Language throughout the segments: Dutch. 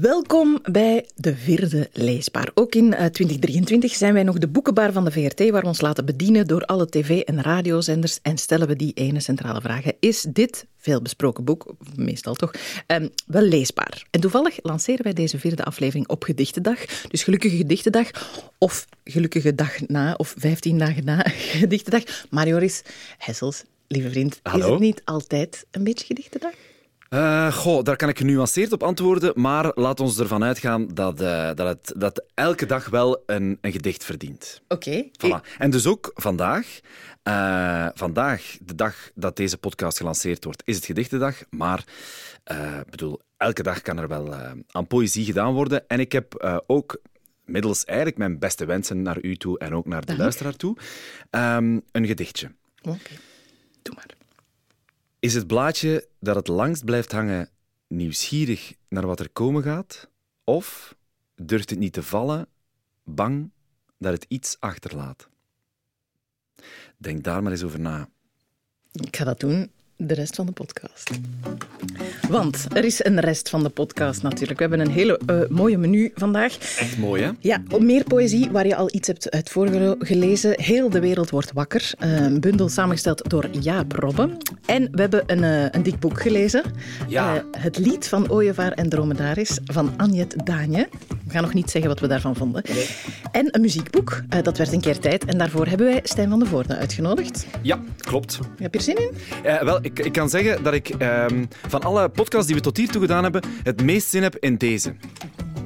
Welkom bij de vierde leesbaar. Ook in 2023 zijn wij nog de boekenbar van de VRT, waar we ons laten bedienen door alle tv- en radiozenders en stellen we die ene centrale vraag. Is dit veelbesproken boek, meestal toch, um, wel leesbaar? En toevallig lanceren wij deze vierde aflevering op Gedichtendag. Dus gelukkige Gedichtendag, of gelukkige dag na, of vijftien dagen na Gedichtendag. Marjoris Hessels, lieve vriend, Hallo. is het niet altijd een beetje Gedichtendag? Uh, goh, daar kan ik genuanceerd op antwoorden, maar laat ons ervan uitgaan dat, uh, dat het dat elke dag wel een, een gedicht verdient. Oké. Okay. Voilà. En dus ook vandaag, uh, vandaag, de dag dat deze podcast gelanceerd wordt, is het gedichtendag, maar bedoel, elke dag kan er wel aan poëzie gedaan worden. En ik heb ook middels eigenlijk mijn beste wensen naar u toe en ook naar de Dank. luisteraar toe, um, een gedichtje. Oké, okay. doe maar. Is het blaadje dat het langst blijft hangen nieuwsgierig naar wat er komen gaat? Of durft het niet te vallen, bang dat het iets achterlaat? Denk daar maar eens over na. Ik ga dat doen de rest van de podcast. Want er is een rest van de podcast natuurlijk. We hebben een hele uh, mooie menu vandaag. Echt mooi, hè? Ja, meer poëzie waar je al iets hebt uit voorgelezen. Heel de wereld wordt wakker. Uh, een bundel samengesteld door Jaap Robbe. En we hebben een, uh, een dik boek gelezen. Ja. het lied van Ooievaar en Dromedaris van Anjet Daanje. We gaan nog niet zeggen wat we daarvan vonden. Nee. En een muziekboek. dat werd een keer tijd. En daarvoor hebben wij Stijn van de Voorde uitgenodigd. Ja, klopt. Heb je er zin in? wel, ik, ik, kan zeggen dat ik um, van alle podcasts die we tot hiertoe gedaan hebben, het meest zin heb in deze.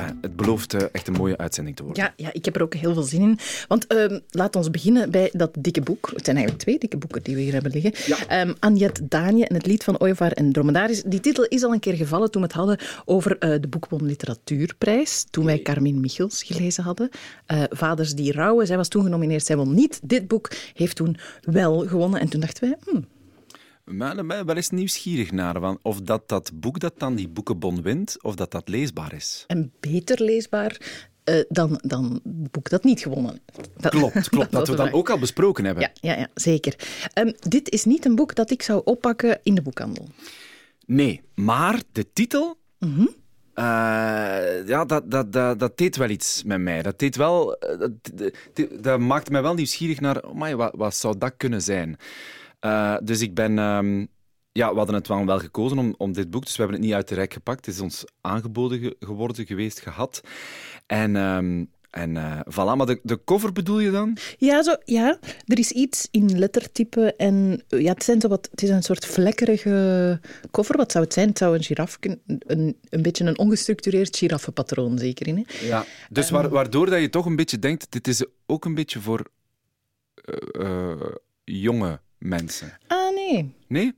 Uh, het belooft uh, echt een mooie uitzending te worden. Ja, ja, ik heb er ook heel veel zin in. Want uh, laat ons beginnen bij dat dikke boek. Het zijn eigenlijk twee dikke boeken die we hier hebben liggen. Ja. Um, Anjet Daanje en het lied van Ooievaar en Dromedaris. Die titel is al een keer gevallen toen we het hadden over uh, de Boekbon Literatuurprijs. Toen wij Carmin Michels gelezen hadden. Vaders die rouwen. Zij was toen genomineerd, zij won niet. Dit boek heeft toen wel gewonnen. En toen dachten wij... Hmm, maar ik ben wel eens nieuwsgierig naar van of dat, dat boek dat dan die boekenbon wint, of dat dat leesbaar is. En beter leesbaar uh, dan, dan het boek dat niet gewonnen heeft. Klopt, klopt. dat we dan ook al besproken hebben. Ja, ja, ja zeker. Um, dit is niet een boek dat ik zou oppakken in de boekhandel. Nee, maar de titel... Mm -hmm. Uh, ja, dat, dat, dat, dat deed wel iets met mij. Dat deed wel... Dat, dat, dat maakte mij wel nieuwsgierig naar... Oh my, wat, wat zou dat kunnen zijn? Uh, dus ik ben... Um, ja, we hadden het wel, wel gekozen om, om dit boek, dus we hebben het niet uit de rek gepakt. Het is ons aangeboden ge geworden geweest, gehad. En, um, en uh, voilà, maar de, de cover bedoel je dan? Ja, zo, ja, er is iets in lettertype en ja, het, zijn zo wat, het is een soort vlekkerige cover. Wat zou het zijn? Het zou een giraf een, een, beetje een ongestructureerd giraffenpatroon zeker in. Hè? Ja, dus wa waardoor dat je toch een beetje denkt, dit is ook een beetje voor uh, jonge mensen. Ah, nee. Nee?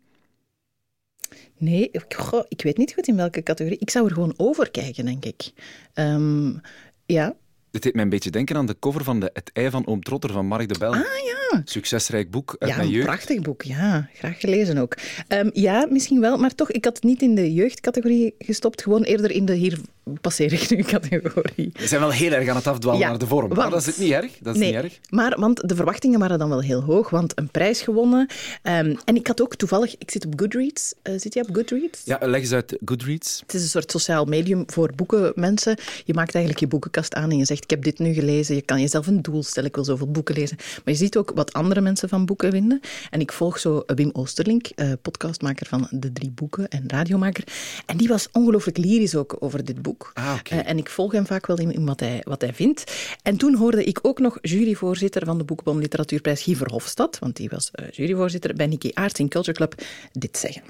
Nee, goh, ik weet niet goed in welke categorie. Ik zou er gewoon over kijken, denk ik. Um, ja. Dit deed mij een beetje denken aan de cover van de Het ei van Oom Trotter van Mark de Bel. Ah ja. Succesrijk boek uit ja, mijn jeugd. een prachtig boek, ja. Graag gelezen ook. Um, ja, misschien wel, maar toch, ik had het niet in de jeugdcategorie gestopt. Gewoon eerder in de hier passeer ik nu categorie. We zijn wel heel erg aan het afdwalen ja, naar de vorm. Want, maar dat is het niet erg. Dat is nee, niet erg. Maar, want de verwachtingen waren dan wel heel hoog, want een prijs gewonnen. Um, en ik had ook toevallig, ik zit op Goodreads. Uh, zit je op Goodreads? Ja, leg eens uit Goodreads. Het is een soort sociaal medium voor boekenmensen. Je maakt eigenlijk je boekenkast aan en je zegt, ik heb dit nu gelezen. Je kan jezelf een doel stellen, ik wil zoveel boeken lezen. Maar je ziet ook wat andere mensen van boeken vinden. En ik volg zo Wim Oosterlink, uh, podcastmaker van De Drie Boeken en radiomaker. En die was ongelooflijk lyrisch ook over dit boek. Ah, okay. uh, en ik volg hem vaak wel in, in wat, hij, wat hij vindt. En toen hoorde ik ook nog juryvoorzitter van de Boekbom Literatuurprijs, Guy Verhofstadt, want die was uh, juryvoorzitter bij Nicky Aarts in Culture Club, dit zeggen.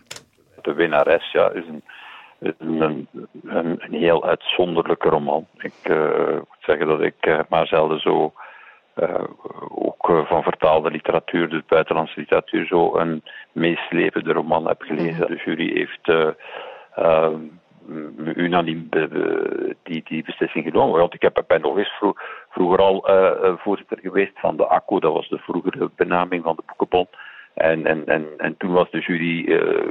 De winnares ja, is een, een, een, een, heel uitzonderlijke roman. Ik uh, moet zeggen dat ik uh, maar zelden zo uh, ook uh, van vertaalde literatuur, dus buitenlandse literatuur, zo een meeslepende roman heb gelezen. Mm -hmm. De jury heeft uh, unaniem die, die beslissing genomen. Want ik heb, ben nog eens vroeg, vroeger al voorzitter geweest van de ACO, dat was de vroegere benaming van de Boekenbond. En, en, en, en toen was de jury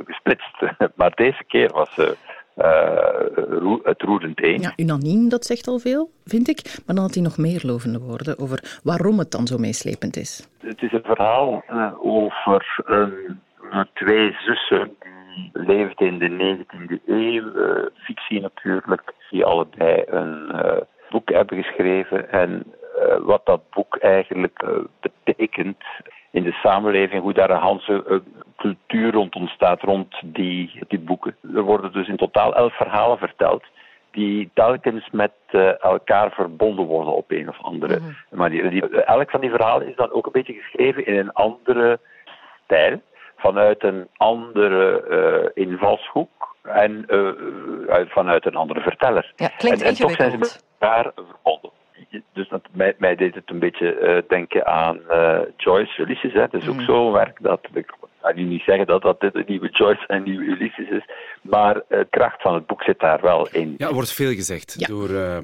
gesplitst. maar deze keer was ze. Uh, het roerend een. Ja, unaniem, dat zegt al veel, vind ik. Maar dan had hij nog meer lovende woorden over waarom het dan zo meeslepend is. Het is een verhaal over twee zussen leefde in de 19e eeuw, fictie natuurlijk, die allebei een boek hebben geschreven. En wat dat boek eigenlijk betekent in de samenleving, hoe daar een hele cultuur rond ontstaat, rond die, die boeken. Er worden dus in totaal elf verhalen verteld die telkens met uh, elkaar verbonden worden op een of andere mm manier. Die, elk van die verhalen is dan ook een beetje geschreven in een andere stijl, vanuit een andere uh, invalshoek en uh, vanuit een andere verteller. Ja, klinkt en, en toch zijn ze met elkaar verbonden. Dus dat, mij, mij deed het een beetje denken aan Joyce Ulysses. Het is ook mm. zo'n werk dat ga nu niet zeggen dat dat dit een nieuwe Joyce en een nieuwe Ulysses is, maar de eh, kracht van het boek zit daar wel in. Ja, er wordt veel gezegd door uh,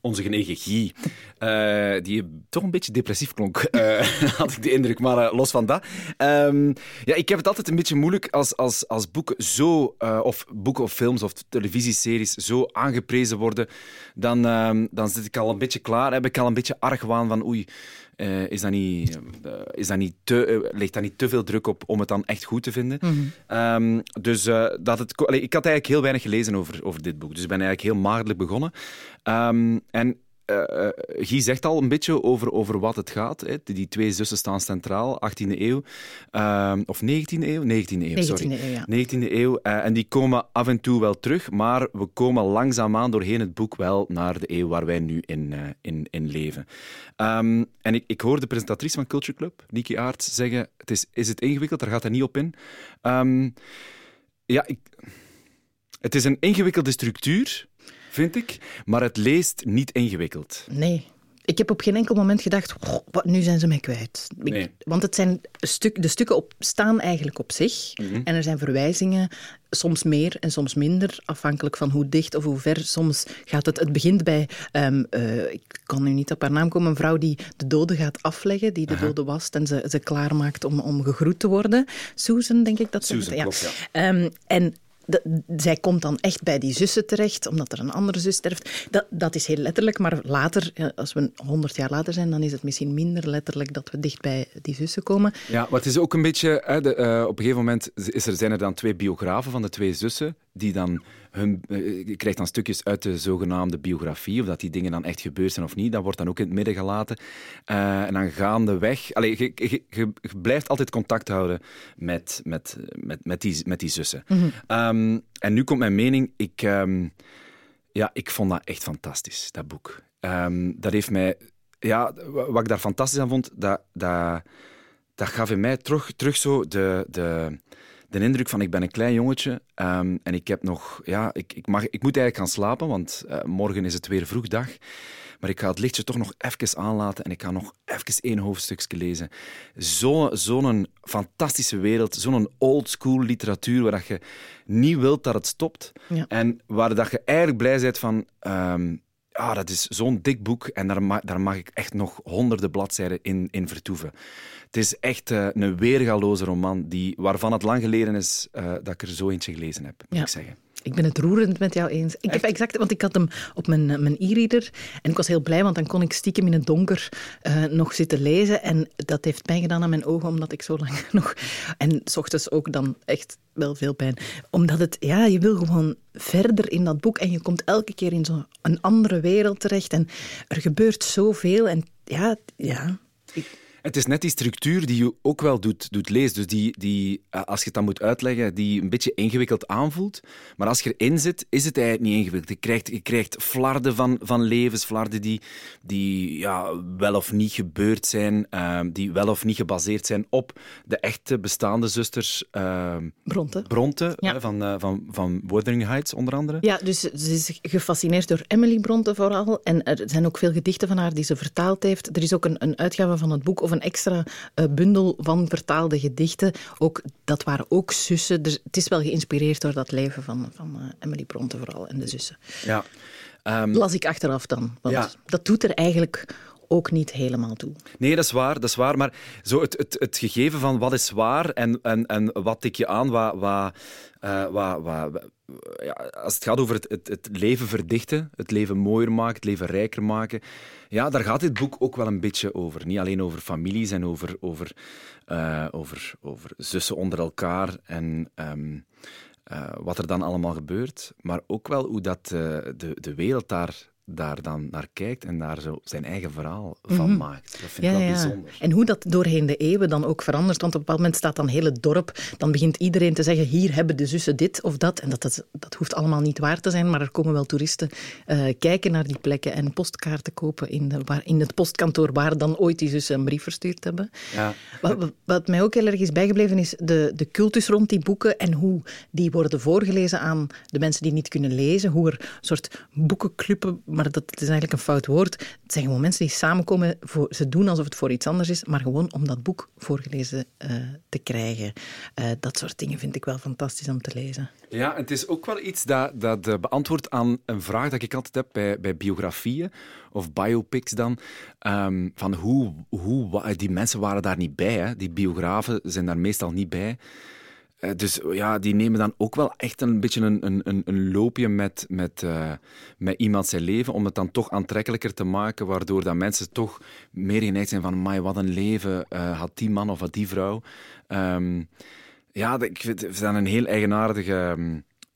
onze genegen Guy, uh, die toch een beetje depressief klonk, had ik de indruk, maar los van dat. Um, ja, ik heb het altijd een beetje moeilijk als, als, als boeken zo, of boeken of films of televisieseries zo aangeprezen worden, dan, ehm, dan zit ik al een beetje klaar, heb ik al een beetje argwaan van oei, uh, is dat niet, uh, is dat niet te, uh, ligt daar niet te veel druk op om het dan echt goed te vinden. Mm -hmm. um, dus dat het, allee, ik had eigenlijk heel weinig gelezen over, over dit boek. Dus ik ben eigenlijk heel maagdelijk begonnen. Um, en uh, Guy zegt al een beetje over, over wat het gaat. Hè. Die twee zussen staan centraal, 18e eeuw. Uh, of 19e eeuw? 19e eeuw, sorry. 19e eeuw, ja. 19e eeuw. En die komen af en toe wel terug, maar we komen langzaamaan doorheen het boek wel naar de eeuw waar wij nu in, in, in leven. Um, en ik, ik hoor de presentatrice van Culture Club, Niki Aert, zeggen: het is, is het ingewikkeld? Daar gaat hij niet op in. Um, ja, ik, het is een ingewikkelde structuur vind ik. Maar het leest niet ingewikkeld. Nee. Ik heb op geen enkel moment gedacht, wat, nu zijn ze mij kwijt. Nee. Want het zijn stuk, de stukken op, staan eigenlijk op zich. Mhm. En er zijn verwijzingen, soms meer en soms minder, afhankelijk van hoe dicht of hoe ver. Soms gaat het, het begint bij, um, uh, ik kan nu niet op haar naam komen, een vrouw die de doden gaat afleggen, die de uh doden wast en ze, ze klaarmaakt om, om gegroet te worden. Susan, denk ik dat ze... Susan, ja. klopt, ja. Um, en zij komt dan echt bij die zussen terecht, omdat er een andere zus sterft. Dat, dat is heel letterlijk, maar later, als we honderd jaar later zijn, dan is het misschien minder letterlijk dat we dicht bij die zussen komen. Ja, het is ook een beetje... Hè, de, uh, op een gegeven moment is er, zijn er dan twee biografen van de twee zussen, die dan hun, je krijgt dan stukjes uit de zogenaamde biografie, of dat die dingen dan echt gebeurd zijn of niet. Dat wordt dan ook in het midden gelaten. Uh, en dan gaandeweg... Allee, je, je, je, blijft altijd contact houden met, met, met, met, die, met die zussen. Mm -hmm. um, en nu komt mijn mening. Ik, um, ja, ik vond dat echt fantastisch, dat boek. Um, dat heeft mij... Ja, wat ik daar fantastisch aan vond, dat, dat, dat gaf in mij terug, terug zo de... de de indruk van ik ben een klein jongetje um, en ik heb nog, ja, ik, ik, mag, ik moet eigenlijk gaan slapen, want uh, morgen is het weer vroegdag. Maar ik ga het lichtje toch nog even aanlaten en ik ga nog even één hoofdstukje lezen. Zo'n zo fantastische wereld, zo'n old-school literatuur waar dat je niet wilt dat het stopt. Ja. En waar dat je eigenlijk blij bent van... Um, ah, dat is zo'n dik boek en daar mag, daar mag ik echt nog honderden bladzijden in, in vertoeven. Het is echt uh, een weergaloze roman die, waarvan het lang geleden is uh, dat ik er zo eentje gelezen heb, moet ja. ik zeggen. Ik ben het roerend met jou eens. Ik heb exact, want ik had hem op mijn, mijn e-reader en ik was heel blij, want dan kon ik stiekem in het donker uh, nog zitten lezen. En dat heeft pijn gedaan aan mijn ogen, omdat ik zo lang nog... En s ochtends ook dan echt wel veel pijn. Omdat het, ja, je wil gewoon verder in dat boek en je komt elke keer in zo'n andere wereld terecht. En er gebeurt zoveel en ja, ja... Ik, het is net die structuur die je ook wel doet, doet lezen. Dus die, die, eh, als je het dan moet uitleggen, die een beetje ingewikkeld aanvoelt. Maar als je erin zit, is het eigenlijk niet ingewikkeld. Je krijgt, je krijgt flarden van, van levens, flarden die, die ja, wel of niet gebeurd zijn, uh, die wel of niet gebaseerd zijn op de echte bestaande zusters. Uh, Bronte. Bronte, ja. van, uh, van, van Wuthering Heights onder andere. Ja, dus ze is gefascineerd door Emily Bronte vooral. En er zijn ook veel gedichten van haar die ze vertaald heeft. Er is ook een, een uitgave van het boek of een extra uh, bundel van vertaalde gedichten. Ook, dat waren ook zussen. Dus het is wel geïnspireerd door dat leven van, van uh, Emily Bronte vooral en de zussen. Ja. Um, Las ik achteraf dan. Want ja. dat doet er eigenlijk ook niet helemaal toe. Nee, dat is waar, dat is waar. Maar zo het, het, het gegeven van wat is waar en, en, en wat tik je aan, wat, wat, uh, wat, wat, ja, als het gaat over het, het, leven verdichten, het leven mooier maken, het leven rijker maken, ja, daar gaat dit boek ook wel een beetje over. Niet alleen over families en over, over, uh, over, over zussen onder elkaar en um, uh, wat er dan allemaal gebeurt, maar ook wel hoe dat, de, de wereld daar daar dan naar kijkt en daar zo zijn eigen verhaal van mhm. maakt. Dat vind ik wel ja. bijzonder. En hoe dat doorheen de eeuwen dan ook verandert. Want op een bepaald moment staat dan heel het dorp, dan begint iedereen te zeggen, hier hebben de zussen dit of dat. En dat, dat, dat hoeft allemaal niet waar te zijn, maar er komen wel toeristen uh, kijken naar die plekken en postkaarten kopen in, de, waar, in het postkantoor waar dan ooit die zussen een brief verstuurd hebben. Ja. Wat, wat, mij ook heel erg is bijgebleven is de, de cultus rond die boeken en hoe die worden voorgelezen aan de mensen die niet kunnen lezen. Hoe er een soort boekenclubben maar dat is eigenlijk een fout woord. Het zijn gewoon mensen die samenkomen, voor, ze doen alsof het voor iets anders is, maar gewoon om dat boek voorgelezen uh, te krijgen. Uh, dat soort dingen vind ik wel fantastisch om te lezen. Ja, het is ook wel iets dat, dat uh, beantwoordt aan een vraag dat ik altijd heb bij, bij biografieën of biopics dan. Um, van hoe, hoe, die mensen waren daar niet bij, hè. die biografen zijn daar meestal niet bij. Uh, dus ja, die nemen dan ook wel echt een beetje een, een, een loopje met, met, uh, met iemand zijn leven, om het dan toch aantrekkelijker te maken, waardoor dat mensen toch meer geneigd zijn van, my, wat een leven uh, had die man of had die vrouw. Um, ja, ik vind het een heel eigenaardige...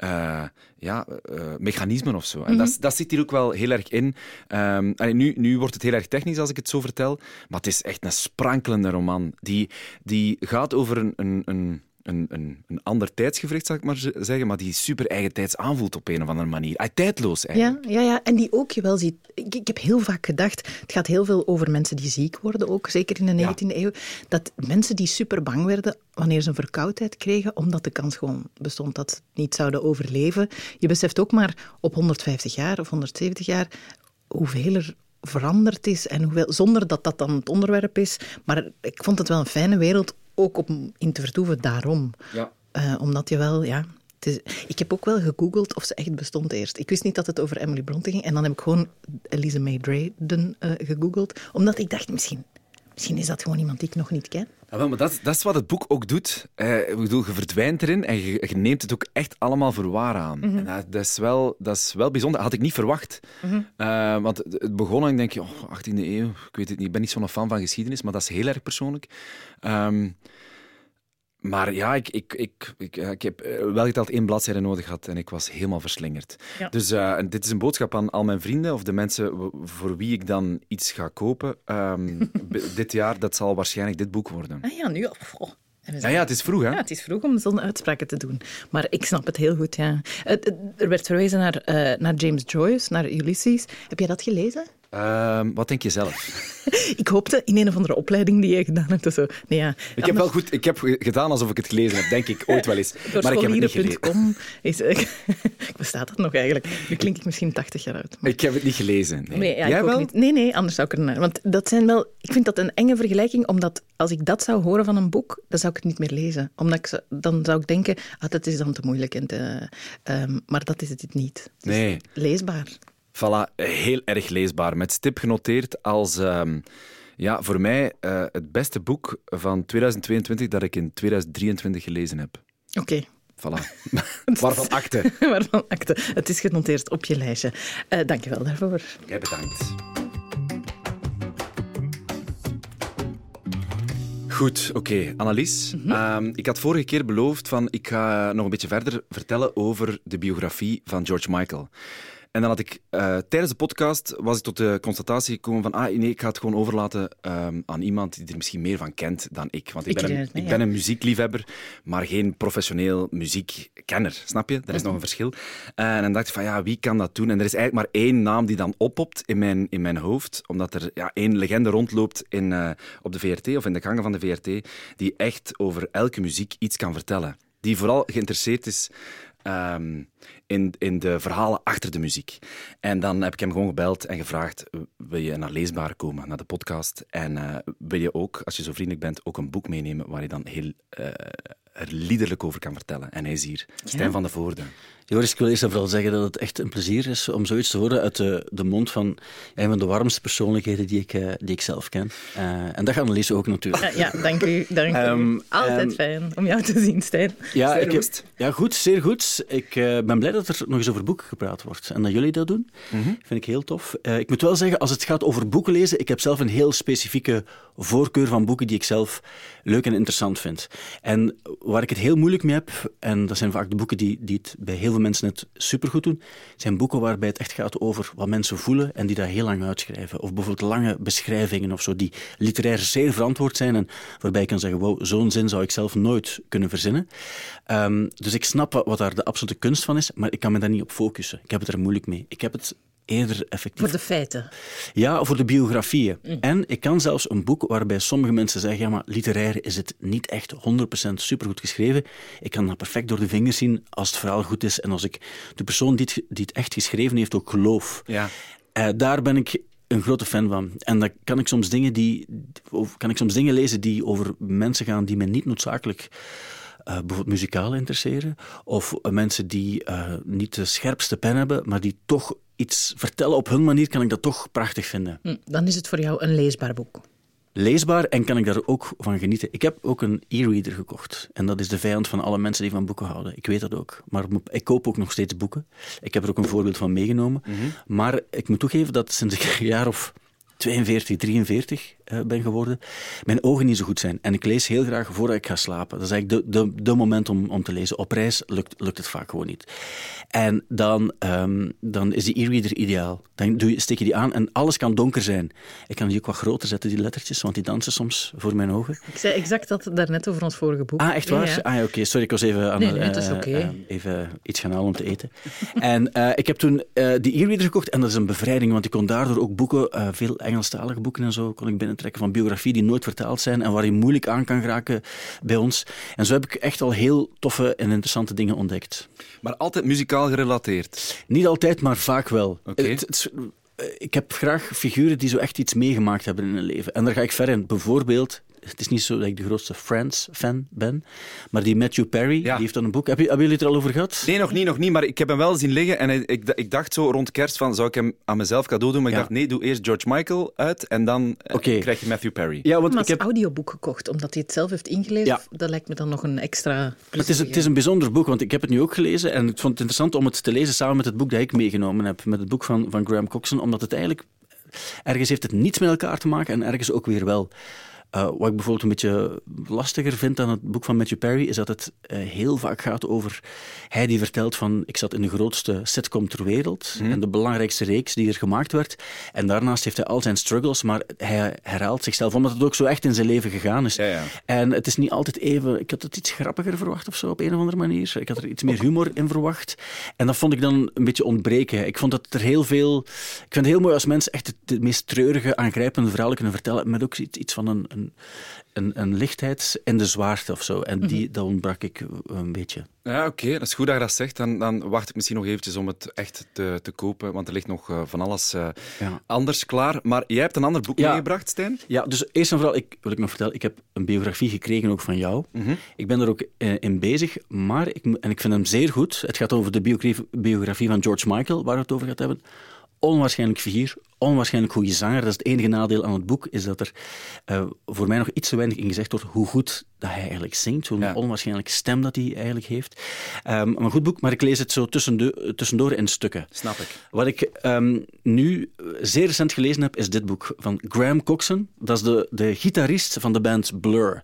Uh, ja, uh, mechanismen of zo. En mm -hmm. dat, dat zit hier ook wel heel erg in. Um, nu, nu wordt het heel erg technisch als ik het zo vertel, maar het is echt een sprankelende roman. Die, die gaat over een, een, een een, een, een ander tijdsgevricht, zal ik maar zeggen, maar die super eigen tijds aanvoelt op een of andere manier. Tijdloos eigenlijk. Ja, ja, ja, en die ook je wel ziet. Ik, ik, heb heel vaak gedacht, het gaat heel veel over mensen die ziek worden, ook zeker in de 19e eeuw, dat mensen die super bang werden wanneer ze een verkoudheid kregen, omdat de kans gewoon bestond dat ze het niet zouden overleven. Je beseft ook maar op 150 jaar of 170 jaar hoeveel er veranderd is en hoeveel, zonder dat dat dan het onderwerp is. Maar ik vond het wel een fijne wereld ook om in te vertoeven daarom. Ja. Uh, omdat je wel, ja... Is, ik heb ook wel gegoogeld of ze echt bestond eerst. Ik wist niet dat het over Emily Bronte ging. En dan heb ik gewoon Elise May Drayden uh, gegoogeld. Omdat ik dacht, misschien, misschien is dat gewoon iemand die ik nog niet ken. Ja, wel, maar dat, dat is wat het boek ook doet. Uh, ik bedoel, je verdwijnt erin en je, je, neemt het ook echt allemaal voor waar aan. Mm -hmm. en dat, dat, is wel, dat is wel bijzonder. Dat had ik niet verwacht. Mm -hmm. uh, want het begon en ik denk, oh, 18e eeuw, ik weet het niet. Ik ben niet zo'n fan van geschiedenis, maar dat is heel erg persoonlijk. Um, maar ja, ik, ik, ik, ik, ik heb wel geteld één bladzijde nodig gehad en ik was helemaal verslingerd. Ja. Dus uh, dit is een boodschap aan al mijn vrienden of de mensen voor wie ik dan iets ga kopen. Um, dit jaar, dat zal waarschijnlijk dit boek worden. Ah ja, nu... Oh. Ja, ja, het is vroeg, hè? Ja, het is vroeg om zo'n uitspraken te doen. Maar ik snap het heel goed, ja. Er werd verwezen naar, uh, naar James Joyce, naar Ulysses. Heb jij dat gelezen? Uh, wat denk je zelf? ik hoopte in een of andere opleiding die je gedaan hebt. Zo. Nee, ja. Ik heb wel goed ik heb gedaan alsof ik het gelezen heb, denk ik, ooit wel eens. maar ik heb het niet gelezen. Is, bestaat dat nog eigenlijk? Nu klink ik misschien 80 jaar oud. Maar... Ik heb het niet gelezen. Nee. nee ja, Jij wel? Niet. Nee, nee, anders zou ik er naar. Want dat zijn wel... Ik vind dat een enge vergelijking, omdat als ik dat zou horen van een boek, dan zou ik het niet meer lezen. Omdat ik, dan zou ik denken, ah, dat is dan te moeilijk. En te, um, maar dat is het niet. Nee. leesbaar. Voilà, heel erg leesbaar. Met stip genoteerd als um, ja, voor mij uh, het beste boek van 2022 dat ik in 2023 gelezen heb. Oké. Okay. Voilà. Waarvan akte. Waarvan akte. Het is genoteerd op je lijstje. Uh, Dank je wel daarvoor. Jij bedankt. Goed, oké. Okay. Annelies, mm -hmm. um, ik had vorige keer beloofd van ik ga nog een beetje verder vertellen over de biografie van George Michael. En dan had ik uh, tijdens de podcast was ik tot de constatatie gekomen van ah nee, ik ga het gewoon overlaten um, aan iemand die er misschien meer van kent dan ik. Want ik, ik ben, een, mee, ik ben een muziekliefhebber, maar geen professioneel muziekkenner. Snap je? Er is mm -hmm. nog een verschil. Uh, en dan dacht ik van ja, wie kan dat doen? En er is eigenlijk maar één naam die dan oppopt in mijn, in mijn hoofd, omdat er ja, één legende rondloopt in, uh, op de VRT of in de gangen van de VRT, die echt over elke muziek iets kan vertellen. Die vooral geïnteresseerd is Um, in, in de verhalen achter de muziek. En dan heb ik hem gewoon gebeld en gevraagd: wil je naar Leesbaar komen, naar de podcast? En uh, wil je ook, als je zo vriendelijk bent, ook een boek meenemen waar je dan heel uh, er liederlijk over kan vertellen. En hij is hier, Stijn van de Voorde. Joris, ik wil eerst en vooral zeggen dat het echt een plezier is om zoiets te horen uit de, de mond van een van de warmste persoonlijkheden die ik, uh, die ik zelf ken. Uh, en dat gaat Annelies ook natuurlijk. Ja, dank u. Dank um, u. Altijd um, fijn om jou te zien, Stijn. Ja, ik heb, ja goed, zeer goed. Ik uh, ben blij dat er nog eens over boeken gepraat wordt. En dat jullie dat doen, mm -hmm. vind ik heel tof. ik moet wel zeggen, als het gaat over boeken lezen, ik heb zelf een heel specifieke voorkeur van boeken die ik zelf leuk en interessant vind. En waar ik het heel moeilijk mee heb, en dat zijn vaak de boeken die, die het bij heel veel mensen het supergoed doen, zijn boeken waarbij het echt gaat over wat mensen voelen en die dat heel lang uitschrijven. Of bijvoorbeeld lange beschrijvingen of zo, die literair zeer verantwoord zijn en waarbij ik kan zeggen, wow, zo'n zin zou ik zelf nooit kunnen verzinnen. Um, dus ik snap wat, wat daar de absolute kunst van is, maar ik kan me daar niet op focussen. Ik heb het er moeilijk mee. Ik heb het eerder effectief. Voor de feiten? Ja, voor de biografieën. Mm. En ik kan zelfs een boek waarbij sommige mensen zeggen, ja, maar literair is het niet echt 100% supergoed geschreven. Ik kan dat perfect door de vingers zien als het verhaal goed is en als ik de persoon die het, die het echt geschreven heeft ook geloof. Ja. Uh, daar ben ik een grote fan van. En dan kan ik soms dingen, die, of kan ik soms dingen lezen die over mensen gaan die men niet noodzakelijk uh, bijvoorbeeld muzikaal interesseren. Of uh, mensen die uh, niet de scherpste pen hebben, maar die toch iets vertellen op hun manier, kan ik dat toch prachtig vinden. Hm, dan is het voor jou een leesbaar boek. Leesbaar en kan ik daar ook van genieten. Ik heb ook een e-reader gekocht. En dat is de vijand van alle mensen die van boeken houden. Ik weet dat ook. Maar ik koop ook nog steeds boeken. Ik heb er ook een voorbeeld van meegenomen. Mm -hmm. Maar ik moet toegeven dat sinds ik een jaar of 42, 43 uh, ben geworden, mijn ogen niet zo goed zijn. En ik lees heel graag voordat ik ga slapen. Dat is eigenlijk de, de, de moment om, om te lezen. Op reis lukt, lukt het vaak gewoon niet. En dan, um, dan is die e-reader ideaal. Dan doe je, steek je die aan en alles kan donker zijn. Ik kan die ook wat groter zetten, die lettertjes, want die dansen soms voor mijn ogen. Ik zei exact dat daarnet over ons vorige boek. Ah, echt waar? Ja, ja. Ah, oké. Okay. Sorry, ik was even, aan, nee, nee, uh, okay. uh, even iets gaan halen om te eten. en eh, ik heb toen eh, die e-reader gekocht en dat is een bevrijding, want ik kon daardoor ook boeken, eh, veel Engelstalige boeken en zo, kon ik binnentrekken van biografie die nooit vertaald zijn en waar je moeilijk aan kan geraken bij ons. En zo heb ik echt al heel toffe en interessante dingen ontdekt. Maar altijd muzikaal gerelateerd? Niet altijd, maar vaak wel. Okay. Het, het, ik heb graag figuren die zo echt iets meegemaakt hebben in hun leven. En daar ga ik ver in. Bijvoorbeeld het is niet zo dat ik de grootste Friends-fan ben, maar die Matthew Perry, ja. die heeft dan een boek. Heb je, hebben jullie het er al over gehad? Nee, nog niet, nog niet, maar ik heb hem wel zien liggen en ik, ik dacht zo rond kerst van, zou ik hem aan mezelf cadeau doen? Maar ik dacht, nee, doe eerst George Michael uit en dan okay. krijg je Matthew Perry. Ja, want ik heb een audioboek gekocht, omdat hij het zelf heeft ingelezen. Ja. Dat lijkt me dan nog een extra... Het is, het is een bijzonder boek, want ik heb het nu ook gelezen en ik vond het interessant om het te lezen samen met het boek dat ik meegenomen heb, met het boek van, van Graham Coxon, omdat het eigenlijk... Ergens heeft het niets met elkaar te maken en ergens ook weer wel. Uh, wat ik bijvoorbeeld een beetje lastiger vind aan het boek van Matthew Perry, is dat het uh, heel vaak gaat over hij die vertelt van ik zat in de grootste sitcom ter wereld mm. en de belangrijkste reeks die er gemaakt werd. En daarnaast heeft hij al zijn struggles, maar hij herhaalt zichzelf, omdat het ook zo echt in zijn leven gegaan is. Ja, ja. En het is niet altijd even... Ik had het iets grappiger verwacht of zo, op een of andere manier. Ik had er iets meer humor in verwacht. En dat vond ik dan een beetje ontbreken. Ik vond dat er heel veel... Ik vind het heel mooi als mensen echt het, meest treurige, aangrijpende verhalen kunnen vertellen, met ook iets, iets van een, een een, een, lichtheid in de zwaarte of zo. En die, mm -hmm. dat ontbrak ik een beetje. Ja, oké. Okay. Dat is goed dat je dat zegt. Dan, dan wacht ik misschien nog eventjes om het echt te, te kopen, want er ligt nog uh, van alles uh, ja. anders klaar. Maar jij hebt een ander boek ja. meegebracht, Stijn? Ja, dus eerst en vooral, ik, wil ik nog vertellen, ik heb een biografie gekregen ook van jou. Mm -hmm. Ik ben er ook uh, in bezig, maar ik, en ik vind hem zeer goed. Het gaat over de biografie, biografie van George Michael, waar we het over gaat hebben. Onwaarschijnlijk figuur, onwaarschijnlijk goede zanger. Dat is het enige nadeel aan het boek, is dat er uh, voor mij nog iets te weinig in gezegd wordt hoe goed dat hij eigenlijk zingt, zo'n ja. onwaarschijnlijke stem dat hij eigenlijk heeft. Um, maar een goed boek, maar ik lees het zo tussendoor, tussendoor in stukken. Snap ik. Wat ik um, nu zeer recent gelezen heb, is dit boek van Graham Coxon. Dat is de, de gitarist van de band Blur.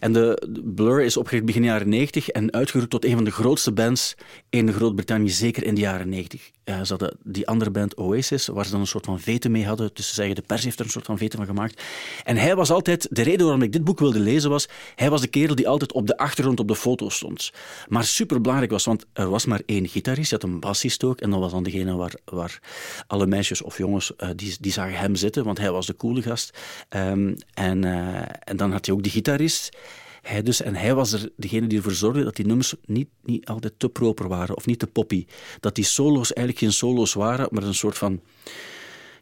En de, de Blur is opgericht begin jaren 90 en uitgeroepen tot een van de grootste bands in Groot-Brittannië, zeker in de jaren 90. Uh, ze hadden die andere band Oasis, waar ze dan een soort van vete mee hadden. Dus ze zeggen, de pers heeft er een soort van vete van gemaakt. En hij was altijd, de reden waarom ik dit boek wilde lezen was, hij was de kerel die altijd op de achtergrond op de foto stond. Maar superbelangrijk was, want er was maar één gitarist, je had een bassist ook, en dat was dan degene waar, waar alle meisjes of jongens, uh, die, die zagen hem zitten, want hij was de coole gast. Um, en, uh, en dan had hij ook die gitarist. Hij dus, en hij was er degene die ervoor zorgde dat die nummers niet, niet altijd te proper waren of niet te poppy. Dat die solo's eigenlijk geen solo's waren, maar een soort van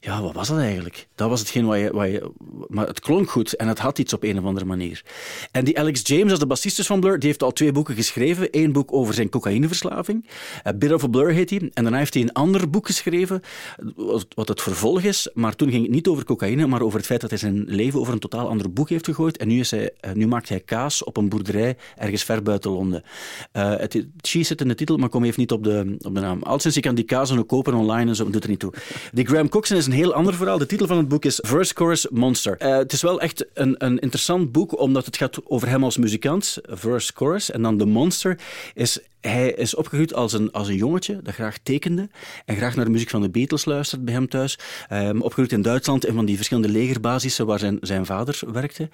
ja, wat was dat eigenlijk? Dat was hetgeen wat je, je... Maar het klonk goed en het had iets op een of andere manier. En die Alex James, als de bassist van Blur, die heeft al twee boeken geschreven. Eén boek over zijn cocaïneverslaving. Uh, Bit of a Blur heet hij. En daarna heeft hij een ander boek geschreven, wat het vervolg is. Maar toen ging het niet over cocaïne, maar over het feit dat hij zijn leven over een totaal ander boek heeft gegooid. En nu, is hij, uh, nu maakt hij kaas op een boerderij ergens ver buiten Londen. Uh, het cheese zit in de titel, maar kom even niet op de, op de naam. Al sinds je kan die kaas ook kopen online en zo, doet er niet toe. Die Graham Coxon is een heel ander verhaal. De titel van het boek is Verse Chorus Monster. Uh, het is wel echt een, een interessant boek, omdat het gaat over hem als muzikant, Verse Chorus. En dan de monster is hij is opgegroeid als een, als een jongetje dat graag tekende en graag naar de muziek van de Beatles luistert bij hem thuis. Um, opgegroeid in Duitsland in van die verschillende legerbasissen waar zijn, zijn vader werkte.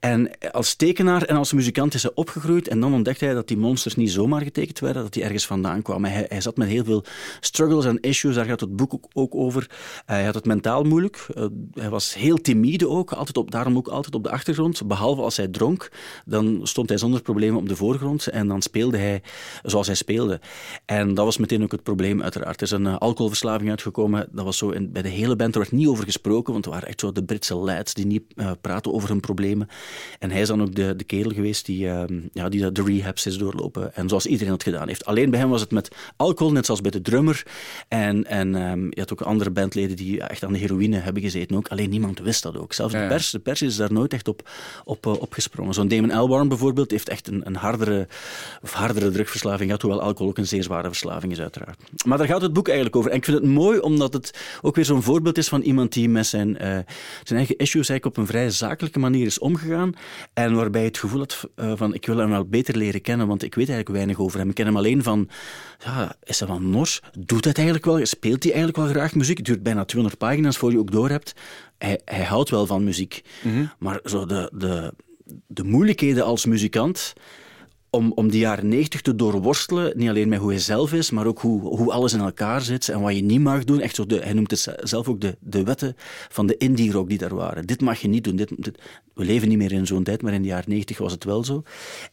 En als tekenaar en als muzikant is hij opgegroeid en dan ontdekte hij dat die monsters niet zomaar getekend werden, dat die ergens vandaan kwamen. Hij, hij zat met heel veel struggles en issues, daar gaat het boek ook, ook over. hij had het mentaal moeilijk. Uh, hij was heel timide ook, altijd op, daarom ook altijd op de achtergrond. Behalve als hij dronk, dan stond hij zonder problemen op de voorgrond en dan speelde hij zoals hij speelde. En dat was meteen ook het probleem, uiteraard. Er is een uh, alcoholverslaving uitgekomen. Dat was zo in, bij de hele band. Er werd niet over gesproken, want er waren echt zo de Britse lads die niet uh, praten over hun problemen. En hij is dan ook de, de kerel geweest die, uh, ja, die de rehabs is doorlopen. En zoals iedereen het gedaan heeft. Alleen bij hem was het met alcohol, net zoals bij de drummer. En, en um, je had ook andere bandleden die echt aan de heroïne hebben gezeten ook. Alleen niemand wist dat ook. Zelfs de pers, de pers is daar nooit echt op, op, uh, opgesprongen. Zo'n Damon Albarn bijvoorbeeld heeft echt een, een hardere, of hardere drugverslaving gehad, hoewel alcohol ook een zeer zware verslaving is, uiteraard. Maar daar gaat het boek eigenlijk over. En ik vind het mooi omdat het ook weer zo'n voorbeeld is van iemand die met zijn, uh, zijn eigen issues eigenlijk op een vrij zakelijke manier is omgegaan. En waarbij je het gevoel had uh, van ik wil hem wel beter leren kennen, want ik weet eigenlijk weinig over hem. Ik ken hem alleen van, ja, is hij wel nors? Doet hij het eigenlijk wel? Speelt hij eigenlijk wel graag muziek? Het duurt bijna 200 pagina's voor je ook door hebt. Hij, hij houdt wel van muziek. Mm -hmm. Maar zo de, de, de moeilijkheden als muzikant om, om die jaren negentig te doorworstelen, niet alleen met hoe hij zelf is, maar ook hoe, hoe alles in elkaar zit en wat je niet mag doen. Echt zo de, hij noemt het zelf ook de, de wetten van de indie rock die daar waren. Dit mag je niet doen. Dit, we leven niet meer in zo'n tijd, maar in de jaren negentig was het wel zo.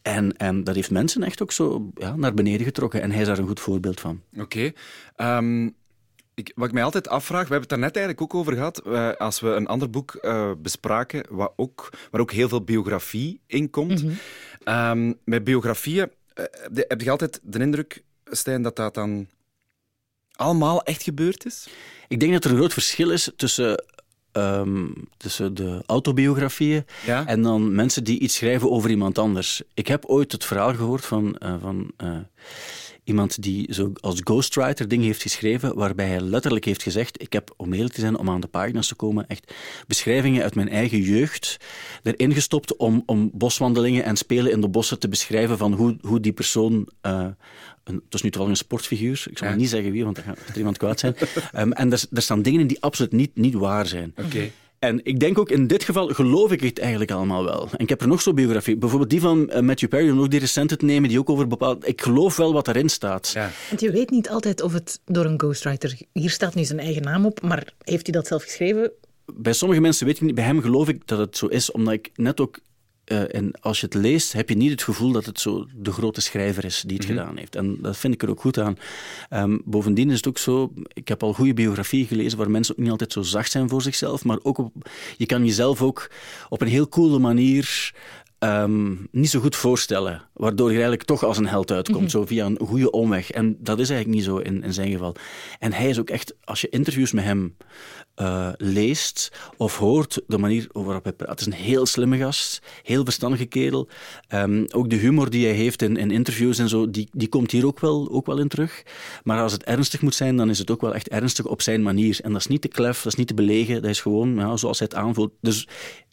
En, en dat heeft mensen echt ook zo ja, naar beneden getrokken. En hij is daar een goed voorbeeld van. Oké. Um... Ik, wat ik mij altijd afvraag, we hebben het daar net eigenlijk ook over gehad, uh, als we een ander boek uh, bespraken, wat ook, waar ook heel veel biografie in komt. Mm -hmm. um, met biografieën uh, heb je altijd de indruk, Stijn, dat dat dan allemaal echt gebeurd is? Ik denk dat er een groot verschil is tussen Um, tussen de autobiografieën ja? en dan mensen die iets schrijven over iemand anders. Ik heb ooit het verhaal gehoord van, uh, van uh, iemand die zo als ghostwriter dingen heeft geschreven, waarbij hij letterlijk heeft gezegd: Ik heb, om eerlijk te zijn, om aan de pagina's te komen, echt beschrijvingen uit mijn eigen jeugd erin gestopt om, om boswandelingen en spelen in de bossen te beschrijven van hoe, hoe die persoon. Uh, een, het is nu toevallig een sportfiguur, ik zal ja. niet zeggen wie, want dan gaat er iemand kwaad zijn. um, en er, er staan dingen in die absoluut niet, niet waar zijn. Okay. En ik denk ook in dit geval geloof ik het eigenlijk allemaal wel. En ik heb er nog zo'n biografie. Bijvoorbeeld die van uh, Matthew Perry, om ook die recente te nemen, die ook over bepaald... Ik geloof wel wat erin staat. Ja. Want je weet niet altijd of het door een ghostwriter... Hier staat nu zijn eigen naam op, maar heeft hij dat zelf geschreven? Bij sommige mensen weet ik niet. Bij hem geloof ik dat het zo is, omdat ik net ook uh, en als je het leest, heb je niet het gevoel dat het zo de grote schrijver is die het mm -hmm. gedaan heeft. En dat vind ik er ook goed aan. Um, bovendien is het ook zo, ik heb al goede biografieën gelezen waar mensen ook niet altijd zo zacht zijn voor zichzelf, maar ook op, je kan jezelf ook op een heel coole manier um, niet zo goed voorstellen. Waardoor je eigenlijk toch als een held uitkomt, mm -hmm. zo via een goede omweg. En dat is eigenlijk niet zo in, in zijn geval. En hij is ook echt, als je interviews met hem uh, leest of hoort, de manier waarop hij praat. Het is een heel slimme gast, heel verstandige kerel. Um, ook de humor die hij heeft in, in interviews en zo, die, die komt hier ook wel, ook wel in terug. Maar als het ernstig moet zijn, dan is het ook wel echt ernstig op zijn manier. En dat is niet te klef, dat is niet te belegen, dat is gewoon ja, zoals hij het aanvoelt. Dus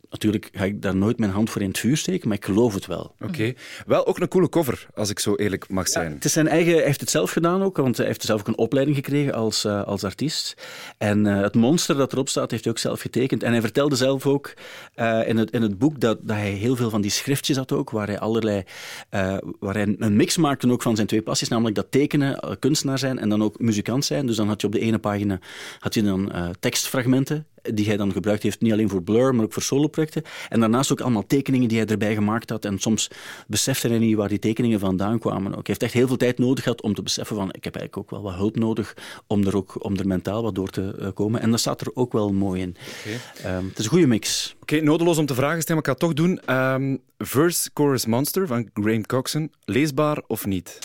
Natuurlijk ga ik daar nooit mijn hand voor in het vuur steken, maar ik geloof het wel. Oké. Okay. Wel ook een coole cover, als ik zo eerlijk mag zijn. Ja, het is zijn eigen, hij heeft het zelf gedaan ook, want hij heeft zelf ook een opleiding gekregen als, uh, als artiest. En uh, het monster dat erop staat, heeft hij ook zelf getekend. En hij vertelde zelf ook uh, in, het, in het boek dat, dat hij heel veel van die schriftjes had ook, waar hij allerlei, waar hij een mix maakte ook van zijn twee passies, namelijk dat tekenen, kunstenaar zijn en dan ook muzikant zijn. Dus dan had je op de ene pagina had je dan tekstfragmenten die hij dan gebruikt heeft, niet alleen voor Blur, maar ook voor soloprojecten. En daarnaast ook allemaal tekeningen die hij erbij gemaakt had. En soms besefte hij niet waar die tekeningen vandaan kwamen. Ook. Hij heeft echt heel veel tijd nodig gehad om te beseffen van ik heb eigenlijk ook wel wat hulp nodig om er, ook, om er mentaal wat door te eh, komen. En dat staat er ook wel mooi in. Ehm, het is een goede mix. Oké, nodeloos om te vragen, Stem, maar ik ga het toch doen. Ehm, Verse Chorus Monster van Graham Coxon, leesbaar of niet?